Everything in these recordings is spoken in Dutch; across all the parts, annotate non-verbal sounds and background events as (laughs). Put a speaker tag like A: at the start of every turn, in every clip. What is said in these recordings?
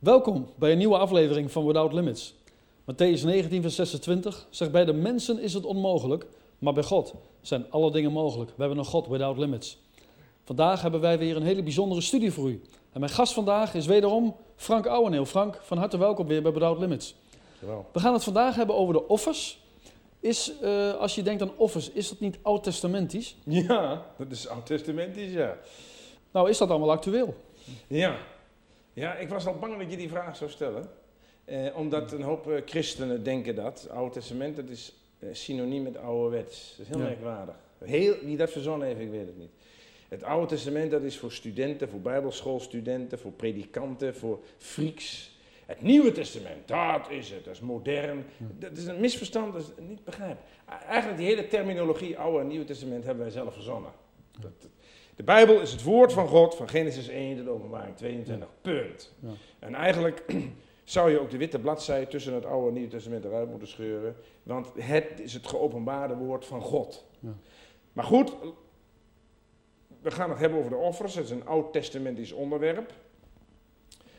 A: Welkom bij een nieuwe aflevering van Without Limits. Matthäus 19, vers 26 zegt: Bij de mensen is het onmogelijk, maar bij God zijn alle dingen mogelijk. We hebben een God without limits. Vandaag hebben wij weer een hele bijzondere studie voor u. En mijn gast vandaag is wederom Frank Ouweneel. Frank, van harte welkom weer bij Without Limits.
B: Dankjewel.
A: We gaan het vandaag hebben over de offers. Is, eh, als je denkt aan offers, is dat niet oud-testamentisch?
B: Ja, dat is oud-testamentisch, ja.
A: Nou, is dat allemaal actueel?
B: Ja. Ja, ik was al bang dat je die vraag zou stellen. Eh, omdat een hoop eh, christenen denken dat. Oude Testament, dat is eh, synoniem met ouderwets. Dat is heel
A: Ja.
B: merkwaardig. Heel, wie dat verzonnen heeft, ik weet het niet. Het Oude Testament, dat is voor studenten, voor bijbelschoolstudenten, voor predikanten, voor freaks. Het Nieuwe Testament, dat is het, dat is modern. Dat is een misverstand, dat is niet begrijp. Eigenlijk die hele terminologie Oude en Nieuwe Testament hebben wij zelf verzonnen. Dat, de Bijbel is het woord van God, van Genesis 1 tot openbaring 22, punt.
A: Ja.
B: En eigenlijk (clears throat) zou je ook de witte bladzij tussen het Oude en Nieuwe Testament eruit moeten scheuren, want het is het geopenbaarde woord van God.
A: Ja.
B: Maar goed, we gaan het hebben over de offers, het is een oud-testamentisch onderwerp.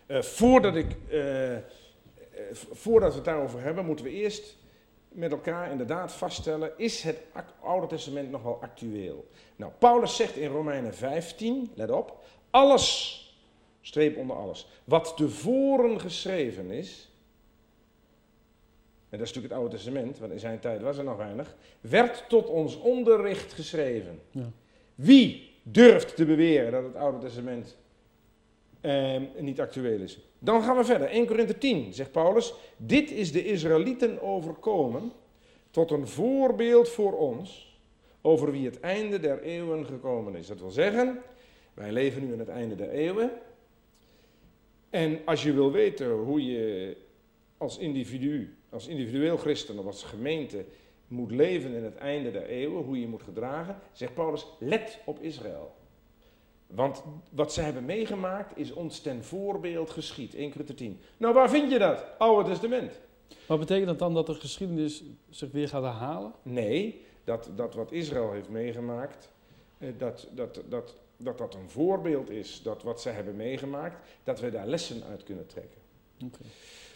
B: Eh, voordat, ik, eh, eh, voordat we het daarover hebben, moeten we eerst met elkaar inderdaad vaststellen, is het Oude Testament nog wel actueel? Nou, Paulus zegt in Romeinen 15, let op, alles, streep onder alles, wat tevoren geschreven is, en dat is natuurlijk het Oude Testament, want in zijn tijd was er nog weinig, werd tot ons onderricht geschreven.
A: Ja.
B: Wie durft te beweren dat het Oude Testament eh, niet actueel is? Dan gaan we verder. 1 Korinthe 10 zegt Paulus: Dit is de Israëlieten overkomen tot een voorbeeld voor ons over wie het einde der eeuwen gekomen is. Dat wil zeggen, wij leven nu in het einde der eeuwen. En als je wil weten hoe je als individu, als individueel christen of als gemeente moet leven in het einde der eeuwen, hoe je moet gedragen, zegt Paulus, let op Israël. Want wat zij hebben meegemaakt is ons ten voorbeeld geschied. 1 Korinther 10. Nou, waar vind je dat? Oude Testament.
A: Maar betekent dat dan dat de geschiedenis zich weer gaat herhalen?
B: Nee, dat, dat wat Israël heeft meegemaakt, eh, dat, dat, dat, dat dat een voorbeeld is, dat wat zij hebben meegemaakt, dat we daar lessen uit kunnen trekken.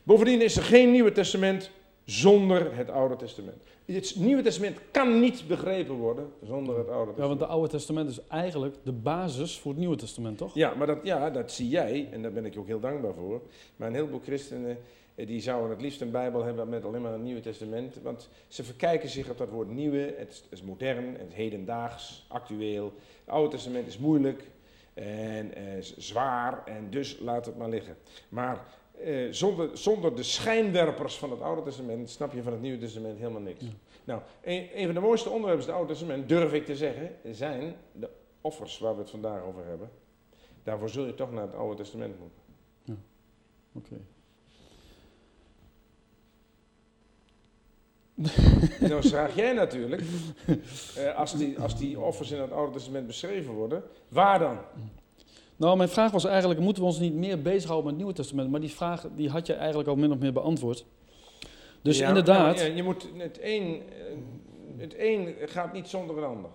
B: Bovendien is er geen Nieuwe Testament zonder het Oude Testament. Het Nieuwe Testament kan niet begrepen worden zonder het Oude
A: Ja,
B: Testament.
A: want het Oude Testament is eigenlijk de basis voor het Nieuwe Testament, toch?
B: Ja, maar dat, ja, dat zie jij en daar ben ik ook heel dankbaar voor. Maar een heleboel christenen eh, die zouden het liefst een Bijbel hebben met alleen maar een Nieuwe Testament. Want ze verkijken zich op dat woord nieuwe. Het is modern, het is hedendaags, actueel. Het Oude Testament is moeilijk en eh, zwaar en dus laat het maar liggen. Maar eh, zonder, zonder de schijnwerpers van het Oude Testament snap je van het Nieuwe Testament helemaal niks.
A: Ja.
B: Nou, een, een van de mooiste onderwerpen van het Oude Testament, durf ik te zeggen, zijn de offers waar we het vandaag over hebben. Daarvoor zul je toch naar het Oude Testament moeten.
A: Oké. (laughs)
B: Nou vraag jij natuurlijk, eh, als, die, als die offers in het Oude Testament beschreven worden, waar dan?
A: Nou, mijn vraag was eigenlijk, moeten we ons niet meer bezighouden met het Nieuwe Testament? Maar die vraag die had je eigenlijk al min of meer beantwoord. Dus
B: Ja,
A: inderdaad,
B: nou, ja, je moet het een, eh, het een gaat niet zonder het ander.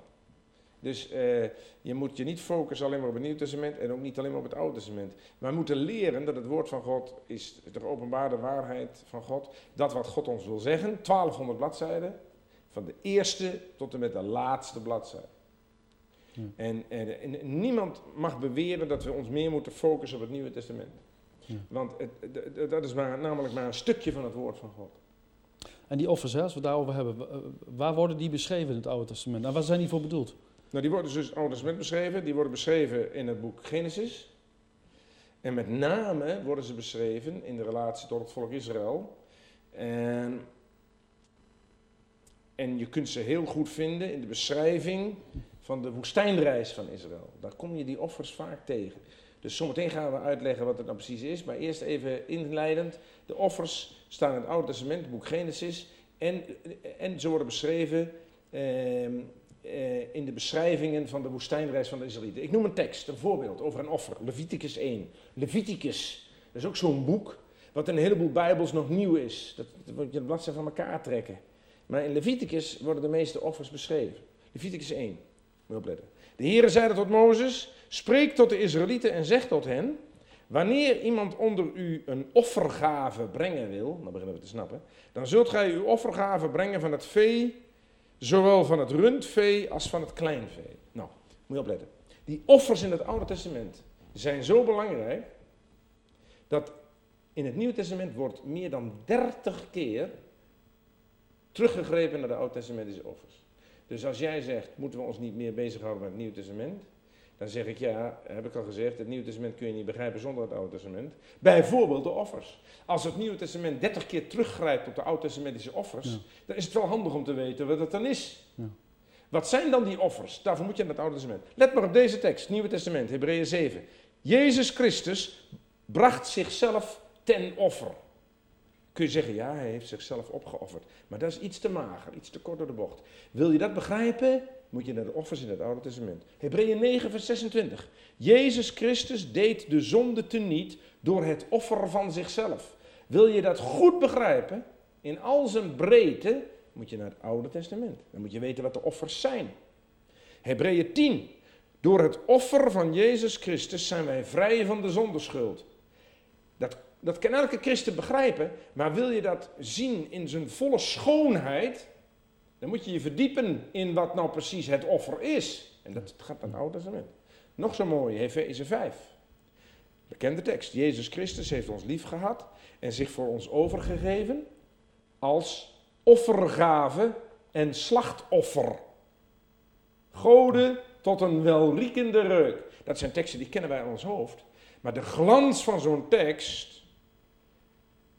B: Dus eh, je moet je niet focussen alleen maar op het Nieuwe Testament en ook niet alleen maar op het Oude Testament. Maar we moeten leren dat het woord van God is de geopenbaarde waarheid van God. Dat wat God ons wil zeggen, 1200 bladzijden, van de eerste tot en met de laatste bladzijde. En, en, en niemand mag beweren dat we ons meer moeten focussen op het Nieuwe Testament. Want het, dat is maar, namelijk maar een stukje van het woord van God.
A: en die offers, hè, als we het daarover hebben, eh, waar worden die beschreven in het Oude Testament? En waar zijn die voor bedoeld?
B: Nou, die worden dus in het Oude Testament beschreven. Die worden beschreven in het boek Genesis. En met name worden ze beschreven in de relatie tot het volk Israël. En, en je kunt ze heel goed vinden in de beschrijving van de woestijnreis van Israël. Daar kom je die offers vaak tegen. Dus zometeen gaan we uitleggen wat het nou precies is. Maar eerst even inleidend. De offers staan in het Oude Testament, het boek Genesis. En, en ze worden beschreven ehm, eh, in de beschrijvingen van de woestijnreis van de Israëlieten. Ik noem een tekst, een voorbeeld over een offer. Leviticus 1. Leviticus, dat is ook zo'n boek wat in een heleboel bijbels nog nieuw is. Dat, moet je de bladzijde van elkaar trekken. Maar in Leviticus worden de meeste offers beschreven. Leviticus 1, moet opletten. De Heere zeide tot Mozes, spreek tot de Israëlieten en zeg tot hen, Wanneer iemand onder u een offergave brengen wil, dan beginnen we te snappen, dan zult gij uw offergave brengen van het vee, zowel van het rundvee als van het kleinvee. Nou, moet je opletten. Die offers in het Oude Testament zijn zo belangrijk dat in het Nieuwe Testament wordt meer dan 30 keer teruggegrepen naar de Oud-testamentische offers. Dus als jij zegt, moeten we ons niet meer bezighouden met het Nieuwe Testament? Dan zeg ik ja, heb ik al gezegd, het Nieuwe Testament kun je niet begrijpen zonder het Oude Testament. Bijvoorbeeld de offers. Als het Nieuwe Testament 30 keer teruggrijpt op de Oud-testamentische offers, dan is het wel handig om te weten wat het dan is.
A: Ja.
B: Wat zijn dan die offers? Daarvoor moet je naar het Oude Testament. Let maar op deze tekst, Nieuwe Testament, Hebreeën 7. Jezus Christus bracht zichzelf ten offer. Kun je zeggen, ja, hij heeft zichzelf opgeofferd. Maar dat is iets te mager, iets te kort door de bocht. Wil je dat begrijpen? Moet je naar de offers in het Oude Testament. Hebreeën 9, vers 26. Jezus Christus deed de zonde teniet door het offer van zichzelf. Wil je dat goed begrijpen, in al zijn breedte, moet je naar het Oude Testament. Dan moet je weten wat de offers zijn. Hebreeën 10. Door het offer van Jezus Christus zijn wij vrij van de zondeschuld. Dat, dat kan elke christen begrijpen, maar wil je dat zien in zijn volle schoonheid, dan moet je je verdiepen in wat nou precies het offer is. En dat gaat naar het Oude Testament. Nog zo mooi, Efeze 5. Bekende tekst. Jezus Christus heeft ons lief gehad en zich voor ons overgegeven als offergave en slachtoffer. Goden tot een welriekende reuk. Dat zijn teksten die kennen wij aan ons hoofd. Maar de glans van zo'n tekst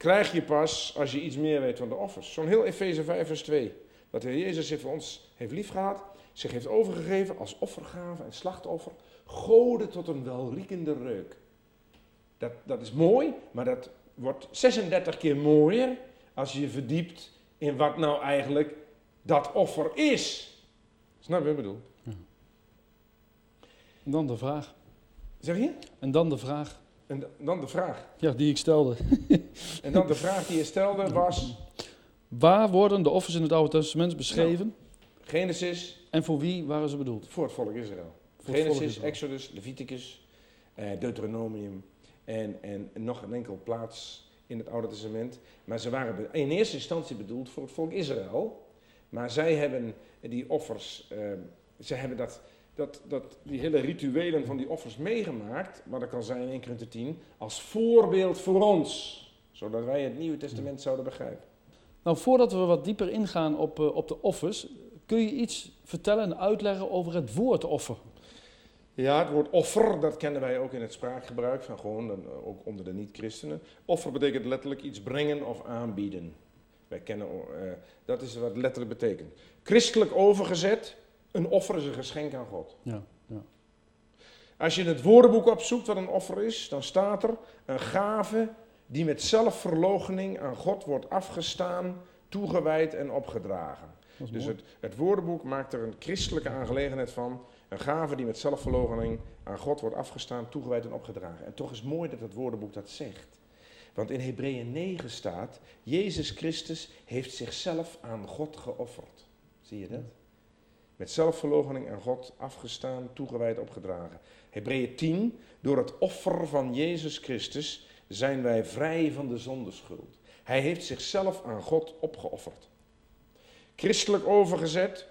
B: krijg je pas als je iets meer weet van de offers. Zo'n heel Efeze 5 vers 2. Dat de Heer Jezus zich voor ons heeft liefgehad, zich heeft overgegeven als offergave en slachtoffer. Goden tot een welriekende reuk. Dat, dat is mooi, maar dat wordt 36 keer mooier als je je verdiept in wat nou eigenlijk dat offer is. Snap je wat ik bedoel?
A: En dan de vraag.
B: Zeg je?
A: En dan de vraag.
B: En dan de vraag.
A: Ja, die ik stelde. (laughs)
B: En dan de vraag die je stelde was
A: Waar worden de offers in het Oude Testament beschreven?
B: Genesis
A: En voor wie waren ze bedoeld?
B: voor het volk Israël.
A: Volk
B: Genesis,
A: Israël.
B: Exodus, Leviticus, eh, Deuteronomium en, en nog een enkel plaats in het Oude Testament. Maar ze waren in eerste instantie bedoeld voor het volk Israël. Maar zij hebben die offers, zij hebben dat, dat, dat, die hele rituelen van die offers meegemaakt, wat ik al zei in 1 Korinther 10, als voorbeeld voor ons. Zodat wij het Nieuwe Testament zouden begrijpen.
A: Nou, voordat we wat dieper ingaan op, eh, op de offers, kun je iets vertellen en uitleggen over het woord offer?
B: Ja, het woord offer, dat kennen wij ook in het spraakgebruik van gewoon, dan, eh, ook onder de niet-christenen. Offer betekent letterlijk iets brengen of aanbieden. Wij kennen, eh, dat is wat letterlijk betekent. Christelijk overgezet, een offer is een geschenk aan God.
A: Ja, ja.
B: Als je het woordenboek opzoekt wat een offer is, dan staat er een gave die met zelfverloochening aan God wordt afgestaan, toegewijd en opgedragen. Dus het, het woordenboek maakt er een christelijke aangelegenheid van. Een gave die met zelfverloochening aan God wordt afgestaan, toegewijd en opgedragen. En toch is mooi dat het woordenboek dat zegt. Want in Hebreeën 9 staat, Jezus Christus heeft zichzelf aan God geofferd. Zie je dat? Met zelfverloochening aan God afgestaan, toegewijd, opgedragen. Hebreeën 10, door het offer van Jezus Christus zijn wij vrij van de zondeschuld. Hij heeft zichzelf aan God opgeofferd. Christelijk overgezet,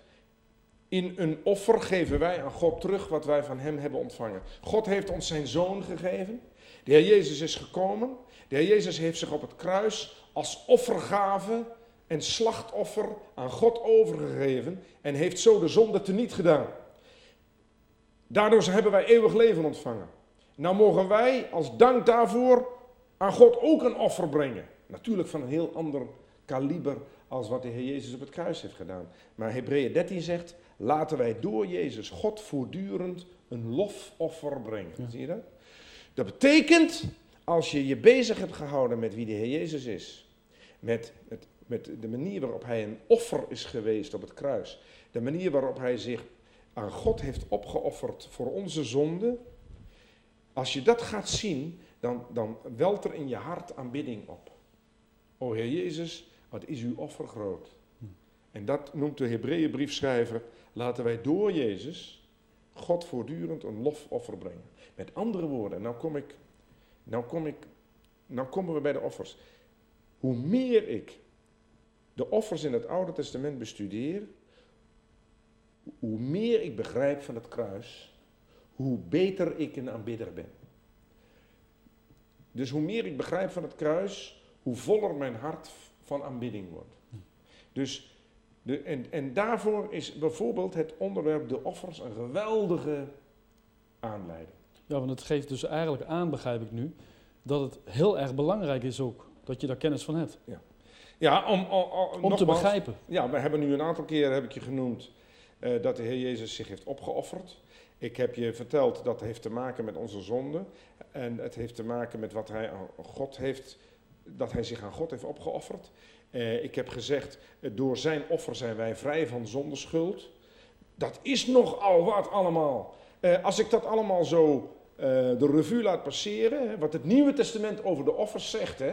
B: in een offer geven wij aan God terug wat wij van Hem hebben ontvangen. God heeft ons zijn zoon gegeven. De Heer Jezus is gekomen. De Heer Jezus heeft zich op het kruis als offergave en slachtoffer aan God overgegeven en heeft zo de zonde teniet gedaan. Daardoor hebben wij eeuwig leven ontvangen. Nou mogen wij als dank daarvoor aan God ook een offer brengen. Natuurlijk van een heel ander kaliber als wat de Heer Jezus op het kruis heeft gedaan. Maar Hebreeën 13 zegt, laten wij door Jezus God voortdurend een lofoffer brengen.
A: Ja.
B: Zie je dat? Dat betekent, als je je bezig hebt gehouden met wie de Heer Jezus is, met, het, met de manier waarop Hij een offer is geweest op het kruis, de manier waarop Hij zich aan God heeft opgeofferd voor onze zonde, als je dat gaat zien, dan, dan welt er in je hart aanbidding op. O Heer Jezus, wat is uw offer groot. En dat noemt de Hebreeënbriefschrijver, laten wij door Jezus God voortdurend een lofoffer brengen. Met andere woorden, nou kom ik nou, kom ik, nou komen we bij de offers. Hoe meer ik de offers in het Oude Testament bestudeer, hoe meer ik begrijp van het kruis, hoe beter ik een aanbidder ben. Dus hoe meer ik begrijp van het kruis, hoe voller mijn hart van aanbidding wordt. Dus de, en, en daarvoor is bijvoorbeeld het onderwerp de offers een geweldige aanleiding.
A: Ja, want het geeft dus eigenlijk aan, begrijp ik nu, dat het heel erg belangrijk is ook dat je daar kennis van hebt.
B: Ja, om, om,
A: te begrijpen.
B: Ja, we hebben nu een aantal keren, heb ik je genoemd, eh, dat de Heer Jezus zich heeft opgeofferd. Ik heb je verteld dat heeft te maken met onze zonde. En het heeft te maken met wat hij aan God heeft, dat hij zich aan God heeft opgeofferd. Eh, ik heb gezegd, eh, door zijn offer zijn wij vrij van zondeschuld. Dat is nogal wat allemaal. Als ik dat allemaal zo de revue laat passeren, hè, wat het Nieuwe Testament over de offers zegt, hè,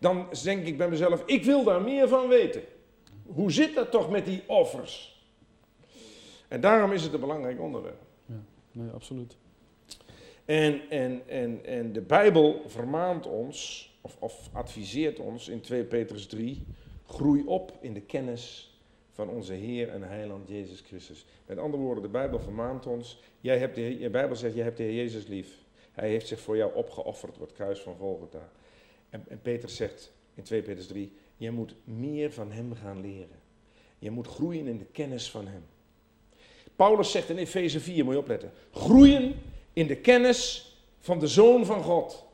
B: dan denk ik bij mezelf, ik wil daar meer van weten. Hoe zit dat toch met die offers? En daarom is het een belangrijk onderwerp.
A: Nee, absoluut.
B: En, en, en, en de Bijbel vermaant ons, of, of adviseert ons in 2 Petrus 3, groei op in de kennis van onze Heer en Heiland Jezus Christus. Met andere woorden, de Bijbel vermaant ons, jij hebt de, je Bijbel zegt, jij hebt de Heer Jezus lief. Hij heeft zich voor jou opgeofferd op het kruis van Golgotha. En, Petrus zegt in 2 Petrus 3, jij moet meer van hem gaan leren. Je moet groeien in de kennis van hem. Paulus zegt in Efeze 4, moet je opletten, groeien in de kennis van de Zoon van God.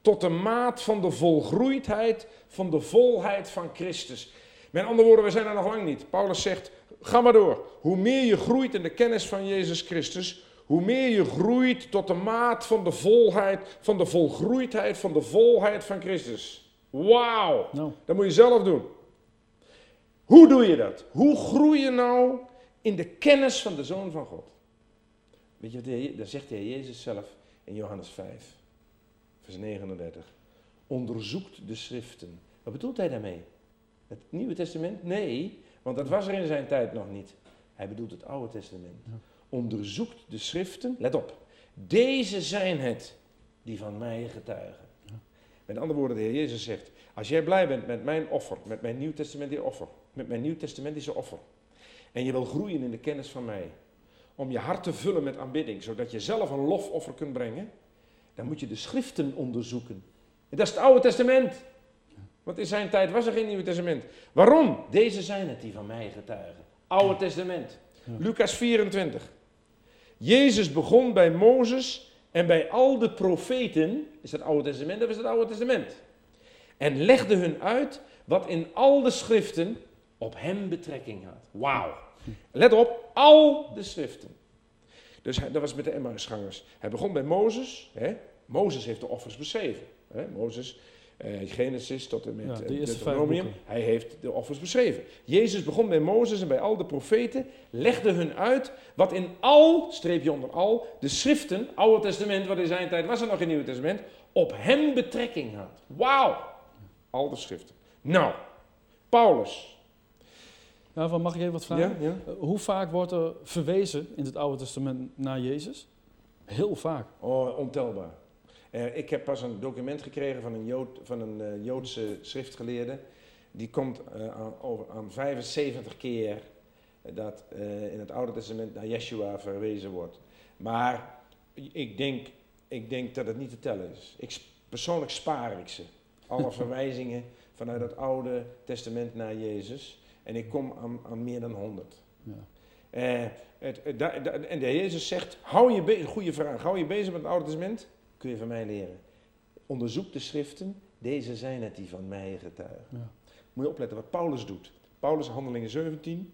B: Tot de maat van de volgroeidheid van de volheid van Christus. Met andere woorden, we zijn er nog lang niet. Paulus zegt, ga maar door. Hoe meer je groeit in de kennis van Jezus Christus, hoe meer je groeit tot de maat van de volheid, van de volgroeidheid van de volheid van Christus. Wauw,
A: Nou,
B: dat moet je zelf doen. Hoe doe je dat? Hoe groei je nou in de kennis van de Zoon van God? Weet je, dat zegt de Heer Jezus zelf in Johannes 5, vers 39. Onderzoekt de schriften. Wat bedoelt hij daarmee? Het Nieuwe Testament? Nee, want dat was er in zijn tijd nog niet. Hij bedoelt het Oude Testament. Onderzoekt de schriften, let op. Deze zijn het die van mij getuigen. Met andere woorden, de Heer Jezus zegt, als jij blij bent met mijn offer, met mijn nieuwtestamentische offer, met mijn nieuwtestamentische offer, en je wil groeien in de kennis van mij, om je hart te vullen met aanbidding, zodat je zelf een lofoffer kunt brengen, dan moet je de schriften onderzoeken. En dat is het Oude Testament. Want in zijn tijd was er geen Nieuwe Testament. Waarom? Deze zijn het die van mij getuigen. Oude Testament. Lucas 24. Jezus begon bij Mozes en bij al de profeten. Is dat Oude Testament of is dat Oude Testament? En legde hun uit wat in al de schriften op hem betrekking had. Wauw. Let op, al de schriften. Dus dat was met de Emmausgangers. Hij begon bij Mozes. Hè? Mozes heeft de offers beschreven. Hè? Mozes, eh, Genesis tot en met
A: Ja,
B: eh,
A: de
B: Deuteronomium. Hij heeft de offers beschreven. Jezus begon bij Mozes en bij al de profeten, legde hun uit wat in al, streepje onder al, de schriften, Oude Testament, wat in zijn tijd was er nog geen Nieuwe Testament, op hem betrekking had. Wauw! Al de schriften. Nou, Paulus.
A: ja, van, mag ik even wat vragen?
B: Ja, ja?
A: Eh, Hoe vaak wordt er verwezen in het Oude Testament naar Jezus? Heel vaak.
B: Oh, ontelbaar. Eh, ik heb pas een document gekregen van een, Jood, van een eh, Joodse schriftgeleerde. Die komt eh, aan, over, aan 75 keer dat in het Oude Testament naar Yeshua verwezen wordt. Maar ik denk, ik denk dat het niet te tellen is. Ik, persoonlijk spaar ik ze. Alle (laughs) verwijzingen vanuit het Oude Testament naar Jezus. En ik kom aan, aan meer dan 100.
A: Ja.
B: Het, het- da- da- en de Jezus zegt, hou je be- goede vraag, hou je bezig met het Oude Testament? Kun je van mij leren. Onderzoek de schriften, deze zijn het die van mij getuigen.
A: Ja.
B: Moet je opletten wat Paulus doet. Paulus, handelingen 17,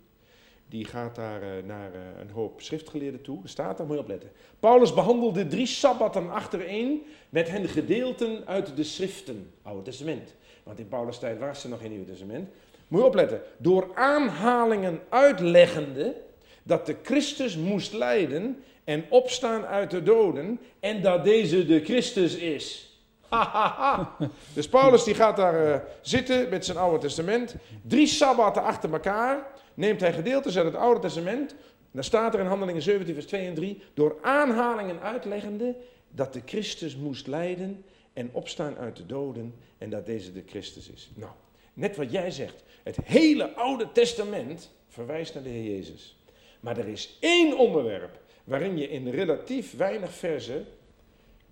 B: die gaat daar eh, naar eh, een hoop schriftgeleerden toe. Staat daar, moet je opletten. Paulus behandelde drie sabbatten achtereen met hen gedeelten uit de schriften, Oude Testament. Want in Paulus' tijd was er nog geen Nieuw Testament. Moet je opletten. Door aanhalingen uitleggende dat de Christus moest lijden en opstaan uit de doden en dat deze de Christus is. Ha, ha, ha. (laughs) Dus Paulus die gaat daar eh, zitten met zijn Oude Testament. Drie sabbaten achter elkaar neemt hij gedeeltes uit het Oude Testament. Dan staat er in Handelingen 17 vers 2 en 3. Door aanhalingen uitleggende dat de Christus moest lijden en opstaan uit de doden en dat deze de Christus is. Nou, net wat jij zegt, het hele Oude Testament verwijst naar de Heer Jezus. Maar er is één onderwerp waarin je in relatief weinig verzen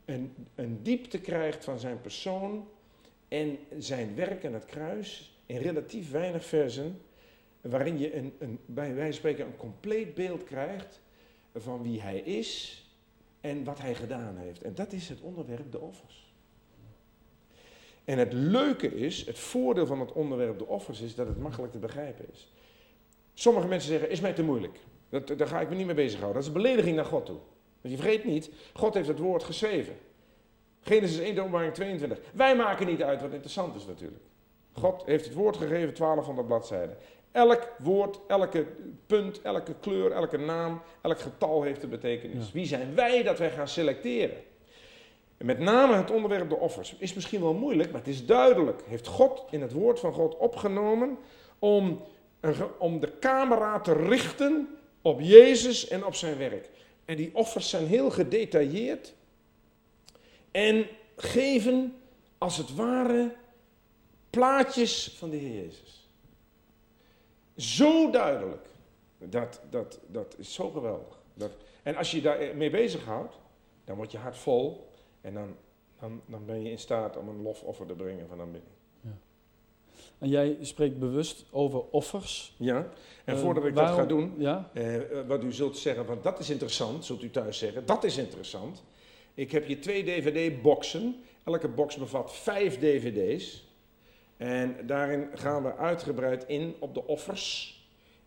B: een, een diepte krijgt van zijn persoon en zijn werk aan het kruis. In relatief weinig versen, waarin je een, een, bij wijze van spreken een compleet beeld krijgt van wie hij is en wat hij gedaan heeft. En dat is het onderwerp de offers. En het leuke is, het voordeel van het onderwerp de offers is dat het makkelijk te begrijpen is. Sommige mensen zeggen, is mij te moeilijk. Dat, daar ga ik me niet mee bezighouden. Dat is een belediging naar God toe. Want je vergeet niet, God heeft het woord geschreven. Genesis 1 openbaring 22. Wij maken niet uit wat interessant is natuurlijk. God heeft het woord gegeven, 1200 bladzijden. Elk woord, elke punt, elke kleur, elke naam, elk getal heeft een betekenis. Wie zijn wij dat wij gaan selecteren? En met name het onderwerp de offers is misschien wel moeilijk, maar het is duidelijk. Heeft God in het woord van God opgenomen om, om de camera te richten op Jezus en op zijn werk. En die offers zijn heel gedetailleerd en geven als het ware plaatjes van de Heer Jezus. Zo duidelijk. Dat, dat, dat is zo geweldig. Dat, en als je daarmee bezighoudt, dan wordt je hart vol en dan, dan, dan ben je in staat om een lofoffer te brengen van aanbidding.
A: En jij spreekt bewust over offers.
B: Ja, en uh, voordat ik dat ga doen, ja? uh, wat u zult zeggen, want dat is interessant, zult u thuis zeggen, dat is interessant. Ik heb hier twee DVD-boxen. Elke box bevat vijf DVD's. En daarin gaan we uitgebreid in op de offers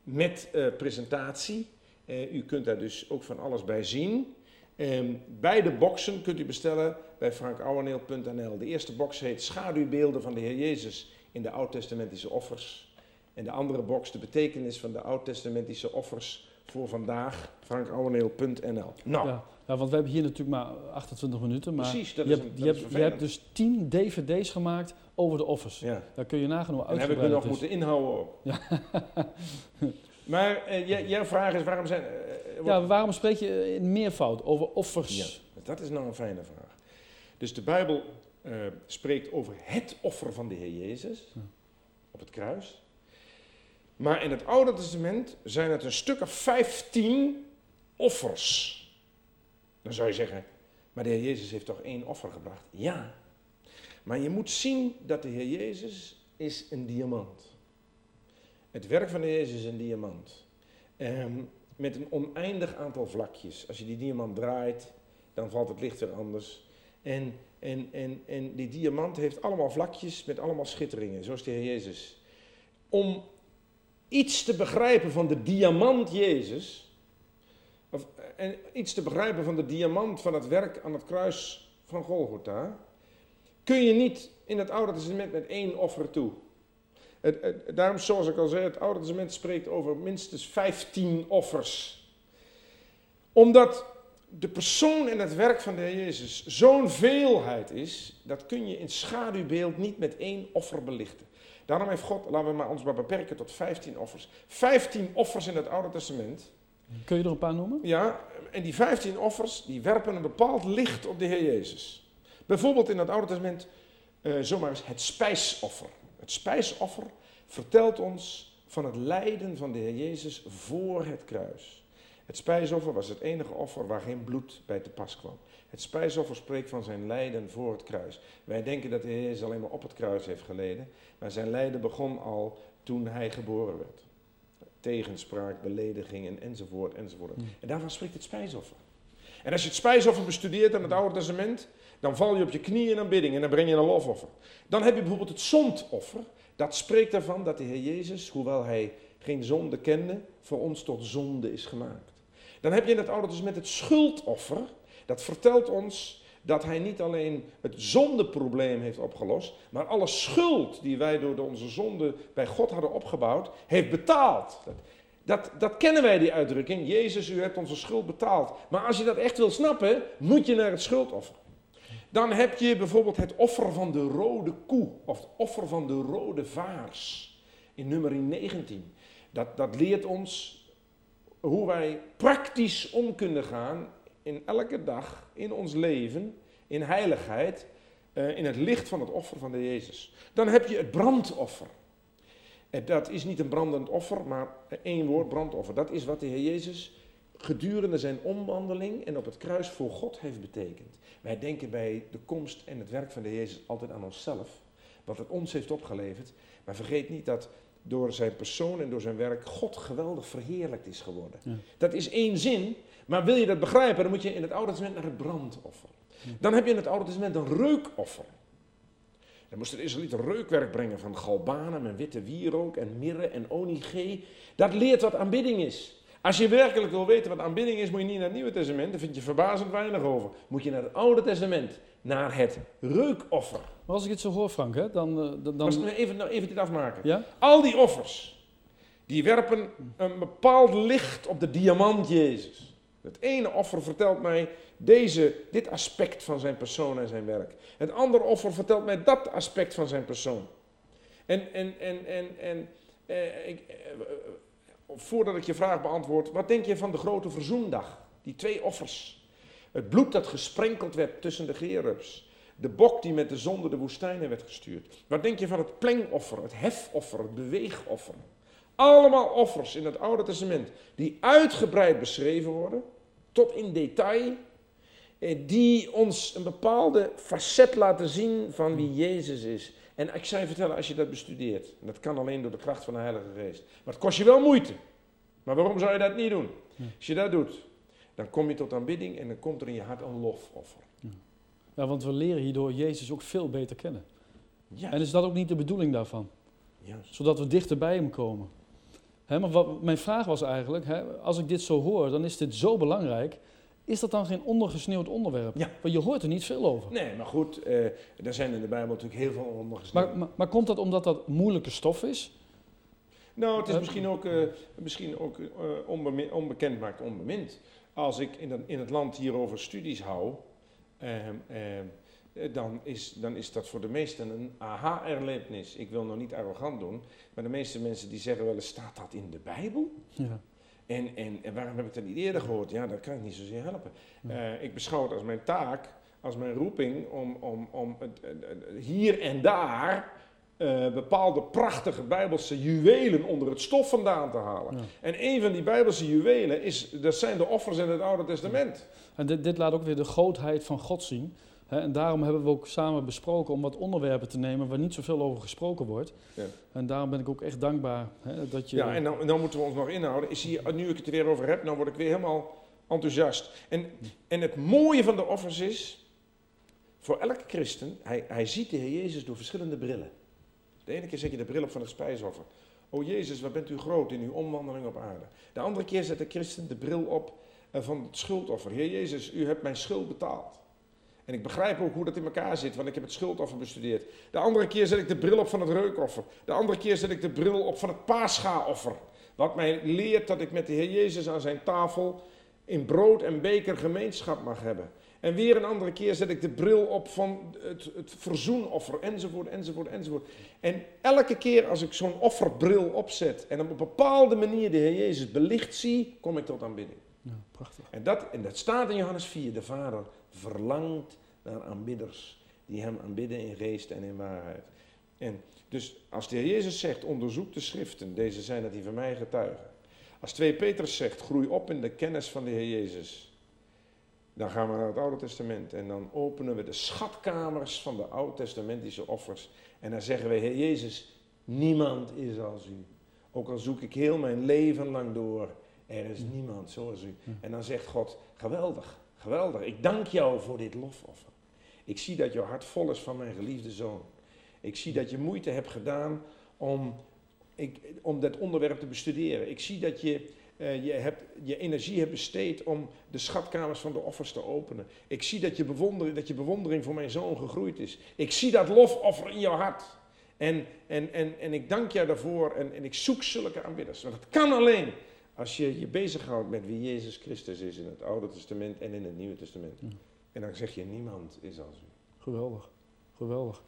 B: met uh, presentatie. Uh, u kunt daar dus ook van alles bij zien. Um, beide boxen kunt u bestellen bij frankouweneel.nl. De eerste box heet Schaduwbeelden van de Heer Jezus in de Oud-testamentische offers. En de andere box de betekenis van de Oud-testamentische offers voor vandaag, frankouweneel.nl.
A: Nou. Ja, ja, want we hebben hier natuurlijk maar 28 minuten. Maar Precies, dat je, is hebt, je, hebt, je hebt dus 10 dvd's gemaakt over de offers. Ja. Daar kun je hoe uitgebreid
B: En heb ik me nog moeten inhouden ook. Ja. (laughs) maar uh, jouw vraag is, waarom zijn...
A: Uh, ja, waarom spreek je in meervoud over offers?
B: Ja, dat is nou een fijne vraag. Dus de Bijbel uh, spreekt over het offer van de Heer Jezus ja. op het kruis. Maar in het Oude Testament zijn het een stuk of 15 offers. Dan zou je zeggen, maar de Heer Jezus heeft toch één offer gebracht? Ja, maar je moet zien dat de Heer Jezus is een diamant. Het werk van de Heer Jezus is een diamant. Um, met een oneindig aantal vlakjes. Als je die diamant draait, dan valt het licht weer anders. En, en, en, en die diamant heeft allemaal vlakjes met allemaal schitteringen, zoals de Heer Jezus. Om iets te begrijpen van de diamant Jezus, of, en iets te begrijpen van de diamant van het werk aan het kruis van Golgotha, kun je niet in het Oude Testament met één offer toe. Het, daarom, zoals ik al zei, het Oude Testament spreekt over minstens 15 offers. Omdat de persoon en het werk van de Heer Jezus zo'n veelheid is, dat kun je in schaduwbeeld niet met één offer belichten. Daarom heeft God, laten we maar ons maar beperken tot 15 offers. 15 offers in het Oude Testament.
A: Kun je er een paar noemen?
B: Ja, en die 15 offers, die werpen een bepaald licht op de Heer Jezus. Bijvoorbeeld in het Oude Testament uh, zomaar eens het spijsoffer. Het spijsoffer vertelt ons van het lijden van de Heer Jezus voor het kruis. Het spijsoffer was het enige offer waar geen bloed bij te pas kwam. Het spijsoffer spreekt van zijn lijden voor het kruis. Wij denken dat de Heer Jezus alleen maar op het kruis heeft geleden, maar zijn lijden begon al toen hij geboren werd. Tegenspraak, beledigingen enzovoort enzovoort. Hmm. En daarvan spreekt het spijsoffer. En als je het spijsoffer bestudeert in het Oude Testament, dan val je op je knieën in aanbidding en dan breng je een lofoffer. Dan heb je bijvoorbeeld het zondoffer. Dat spreekt ervan dat de Heer Jezus, hoewel hij geen zonde kende, voor ons tot zonde is gemaakt. Dan heb je het Oude Testament het schuldoffer. Dat vertelt ons dat hij niet alleen het zondeprobleem heeft opgelost, maar alle schuld die wij door onze zonde bij God hadden opgebouwd, heeft betaald. Dat, dat, dat kennen wij, die uitdrukking. Jezus, u hebt onze schuld betaald. Maar als je dat echt wil snappen, moet je naar het schuldoffer. Dan heb je bijvoorbeeld het offer van de rode koe, of het offer van de rode vaars, in nummer 19. Dat, dat leert ons hoe wij praktisch om kunnen gaan in elke dag in ons leven, in heiligheid, eh, in het licht van het offer van de Jezus. Dan heb je het brandoffer. En dat is niet een brandend offer, maar één woord, brandoffer. Dat is wat de Heer Jezus gedurende zijn omwandeling en op het kruis voor God heeft betekend. Wij denken bij de komst en het werk van de Jezus altijd aan onszelf, wat het ons heeft opgeleverd. Maar vergeet niet dat door zijn persoon en door zijn werk God geweldig verheerlijkt is geworden.
A: Ja.
B: Dat is één zin, maar wil je dat begrijpen, dan moet je in het Oude Testament naar het brandoffer. Dan heb je in het Oude Testament een reukoffer. Dan moesten de Israëlieten reukwerk brengen van galbanum en witte wierook en mirre en onigee. Dat leert wat aanbidding is. Als je werkelijk wil weten wat aanbidding is, moet je niet naar het Nieuwe Testament. Daar vind je verbazend weinig over. Moet je naar het Oude Testament, naar het reukoffer.
A: Maar als ik het zo hoor, Frank, hè, dan... eh, dan, dan-
B: Maar even, nou, even dit afmaken.
A: ja?
B: Al die offers, die werpen een bepaald licht op de diamant Jezus. Het ene offer vertelt mij deze, dit aspect van zijn persoon en zijn werk. Het andere offer vertelt mij dat aspect van zijn persoon. En, en, en, en, en eh, ik, eh, voordat ik je vraag beantwoord, wat denk je van de grote verzoendag? Die twee offers. Het bloed dat gesprenkeld werd tussen de gerubs. De bok die met de zonde de woestijnen werd gestuurd. Wat denk je van het plengoffer, het hefoffer, het beweegoffer? Allemaal offers in het Oude Testament die uitgebreid beschreven worden, tot in detail, eh, die ons een bepaalde facet laten zien van wie Jezus is. En ik zou je vertellen, als je dat bestudeert, en dat kan alleen door de kracht van de Heilige Geest, maar het kost je wel moeite. Maar waarom zou je dat niet doen? Als je dat doet, dan kom je tot aanbidding en dan komt er in je hart een lofoffer.
A: ja, want we leren hierdoor Jezus ook veel beter kennen.
B: Ja,
A: En is dat ook niet de bedoeling daarvan?
B: juist.
A: Zodat we dichter bij hem komen. Hè, maar wat, mijn vraag was eigenlijk, hè, als ik dit zo hoor, dan is dit zo belangrijk. Is dat dan geen ondergesneeuwd onderwerp?
B: Ja.
A: Want je hoort er niet veel over.
B: Nee, maar goed, eh, er zijn in de Bijbel natuurlijk heel veel ondergesneden.
A: Maar, maar, maar komt dat omdat dat moeilijke stof is?
B: Nou, het is misschien ook, eh, misschien ook eh, onbekend maakt onbemind. Als ik in, het- in het land hierover studies hou, ehm, ehm, eh, dan, is, dan is dat voor de meesten een aha-erlevenis. Ik wil nou niet arrogant doen, maar de meeste mensen die zeggen wel eens, staat dat in de Bijbel?
A: Ja.
B: En, en, en waarom heb ik dat niet eerder gehoord? Ja, dat kan ik niet zozeer helpen.
A: Ja.
B: Eh, ik beschouw het als mijn taak, als mijn roeping, om, om, om het, hier en daar eh, bepaalde prachtige bijbelse juwelen onder het stof vandaan te halen.
A: Ja.
B: En een van die bijbelse juwelen is, dat zijn de offers in het Oude Testament.
A: En dit, dit laat ook weer de grootheid van God zien. Hè, en daarom hebben we ook samen besproken om wat onderwerpen te nemen waar niet zoveel over gesproken wordt.
B: Ja.
A: En daarom ben ik ook echt dankbaar hè, dat je...
B: Ja, en dan, en dan moeten we ons nog inhouden. Is hier, nu ik het er weer over heb, dan word ik weer helemaal enthousiast. En, en het mooie van de offers is, voor elke christen, hij, hij ziet de Heer Jezus door verschillende brillen. De ene keer zet je de bril op van het spijsoffer. O Jezus, wat bent u groot in uw omwandeling op aarde. De andere keer zet de christen de bril op eh, van het schuldoffer. Heer Jezus, u hebt mijn schuld betaald. En ik begrijp ook hoe dat in elkaar zit, want ik heb het schuldoffer bestudeerd. De andere keer zet ik de bril op van het reukoffer. De andere keer zet ik de bril op van het paaschaoffer. Wat mij leert dat ik met de Heer Jezus aan zijn tafel in brood en beker gemeenschap mag hebben. En weer een andere keer zet ik de bril op van het, het verzoenoffer, enzovoort, enzovoort, enzovoort. En elke keer als ik zo'n offerbril opzet en op een bepaalde manier de Heer Jezus belicht zie, kom ik tot aanbidding.
A: Ja, prachtig.
B: En dat, en dat staat in Johannes 4. De Vader verlangt naar aanbidders die hem aanbidden in geest en in waarheid. En dus als de Heer Jezus zegt, onderzoek de schriften, deze zijn dat die van mij getuigen. Als 2 Petrus zegt, groei op in de kennis van de Heer Jezus. Dan gaan we naar het Oude Testament en dan openen we de schatkamers van de Oud-testamentische offers. En dan zeggen we, Heer Jezus, niemand is als u. Ook al zoek ik heel mijn leven lang door, er is niemand zoals u. En dan zegt God, geweldig, geweldig. Ik dank jou voor dit lofoffer. Ik zie dat jouw hart vol is van mijn geliefde zoon. Ik zie dat je moeite hebt gedaan om, ik, om dat onderwerp te bestuderen. Ik zie dat je, eh, je, hebt, je energie hebt besteed om de schatkamers van de offers te openen. Ik zie dat je, bewondering, dat je bewondering voor mijn zoon gegroeid is. Ik zie dat lofoffer in jouw hart. En, en, en, en ik dank jou daarvoor en, en ik zoek zulke aanbidders. Want het kan alleen als je je bezighoudt met wie Jezus Christus is in het Oude Testament en in het Nieuwe Testament.
A: Ja.
B: En dan zeg je, niemand is als u.
A: Geweldig. Geweldig.